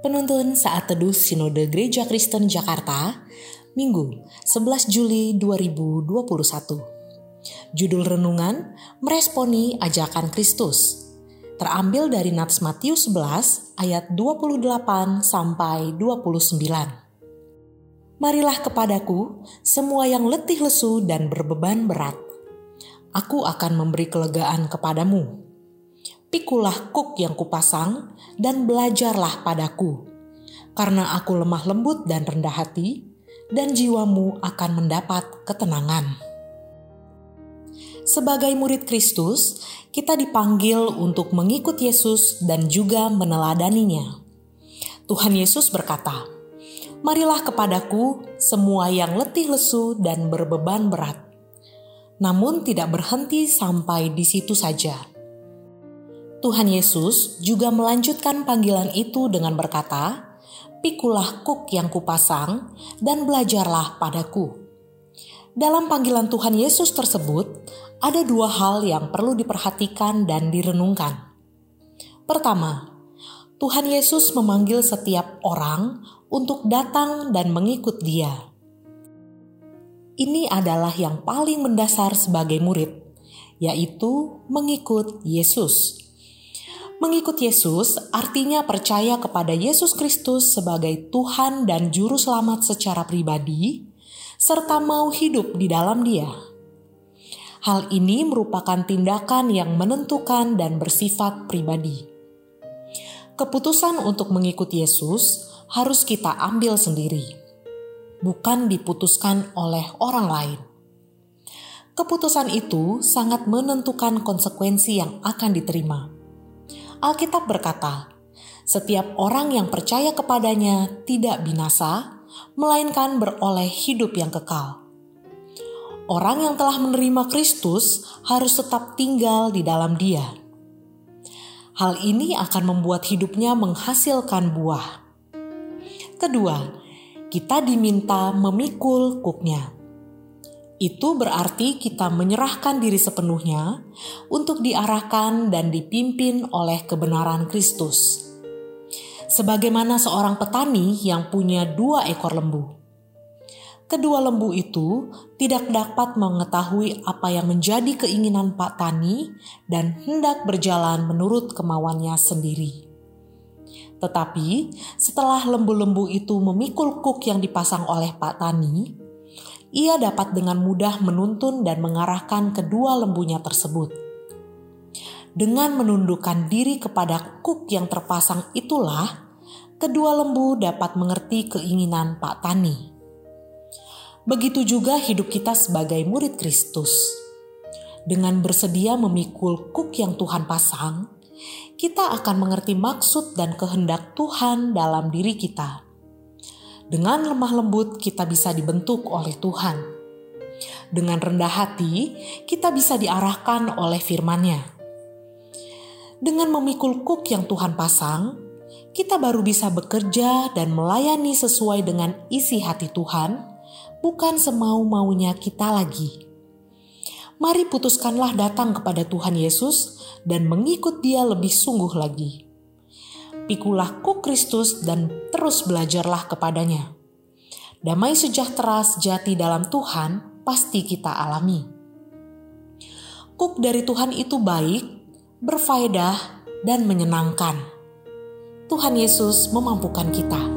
Penuntun Saat Teduh Sinode Gereja Kristen Jakarta, Minggu 11 Juli 2021. Judul renungan, Meresponi Ajakan Kristus. Terambil dari Nats Matius 11 ayat 28 sampai 29. Marilah kepadaku semua yang letih lesu dan berbeban berat. Aku akan memberi kelegaan kepadamu pikulah kuk yang kupasang dan belajarlah padaku. Karena aku lemah lembut dan rendah hati, dan jiwamu akan mendapat ketenangan. Sebagai murid Kristus, kita dipanggil untuk mengikut Yesus dan juga meneladaninya. Tuhan Yesus berkata, Marilah kepadaku semua yang letih lesu dan berbeban berat. Namun tidak berhenti sampai di situ saja Tuhan Yesus juga melanjutkan panggilan itu dengan berkata, "Pikulah kuk yang kupasang dan belajarlah padaku." Dalam panggilan Tuhan Yesus tersebut, ada dua hal yang perlu diperhatikan dan direnungkan. Pertama, Tuhan Yesus memanggil setiap orang untuk datang dan mengikut Dia. Ini adalah yang paling mendasar sebagai murid, yaitu mengikut Yesus. Mengikut Yesus artinya percaya kepada Yesus Kristus sebagai Tuhan dan Juru Selamat secara pribadi, serta mau hidup di dalam Dia. Hal ini merupakan tindakan yang menentukan dan bersifat pribadi. Keputusan untuk mengikut Yesus harus kita ambil sendiri, bukan diputuskan oleh orang lain. Keputusan itu sangat menentukan konsekuensi yang akan diterima Alkitab berkata, "Setiap orang yang percaya kepadanya tidak binasa, melainkan beroleh hidup yang kekal." Orang yang telah menerima Kristus harus tetap tinggal di dalam Dia. Hal ini akan membuat hidupnya menghasilkan buah. Kedua, kita diminta memikul kuknya itu berarti kita menyerahkan diri sepenuhnya untuk diarahkan dan dipimpin oleh kebenaran Kristus. Sebagaimana seorang petani yang punya dua ekor lembu. Kedua lembu itu tidak dapat mengetahui apa yang menjadi keinginan Pak Tani dan hendak berjalan menurut kemauannya sendiri. Tetapi setelah lembu-lembu itu memikul kuk yang dipasang oleh Pak Tani, ia dapat dengan mudah menuntun dan mengarahkan kedua lembunya tersebut. Dengan menundukkan diri kepada kuk yang terpasang itulah, kedua lembu dapat mengerti keinginan Pak Tani. Begitu juga hidup kita sebagai murid Kristus. Dengan bersedia memikul kuk yang Tuhan pasang, kita akan mengerti maksud dan kehendak Tuhan dalam diri kita dengan lemah lembut, kita bisa dibentuk oleh Tuhan. Dengan rendah hati, kita bisa diarahkan oleh firman-Nya. Dengan memikul kuk yang Tuhan pasang, kita baru bisa bekerja dan melayani sesuai dengan isi hati Tuhan, bukan semau-maunya kita lagi. Mari putuskanlah datang kepada Tuhan Yesus dan mengikut Dia lebih sungguh lagi pikulah ku Kristus dan terus belajarlah kepadanya. Damai sejahtera sejati dalam Tuhan pasti kita alami. Kuk dari Tuhan itu baik, berfaedah, dan menyenangkan. Tuhan Yesus memampukan kita.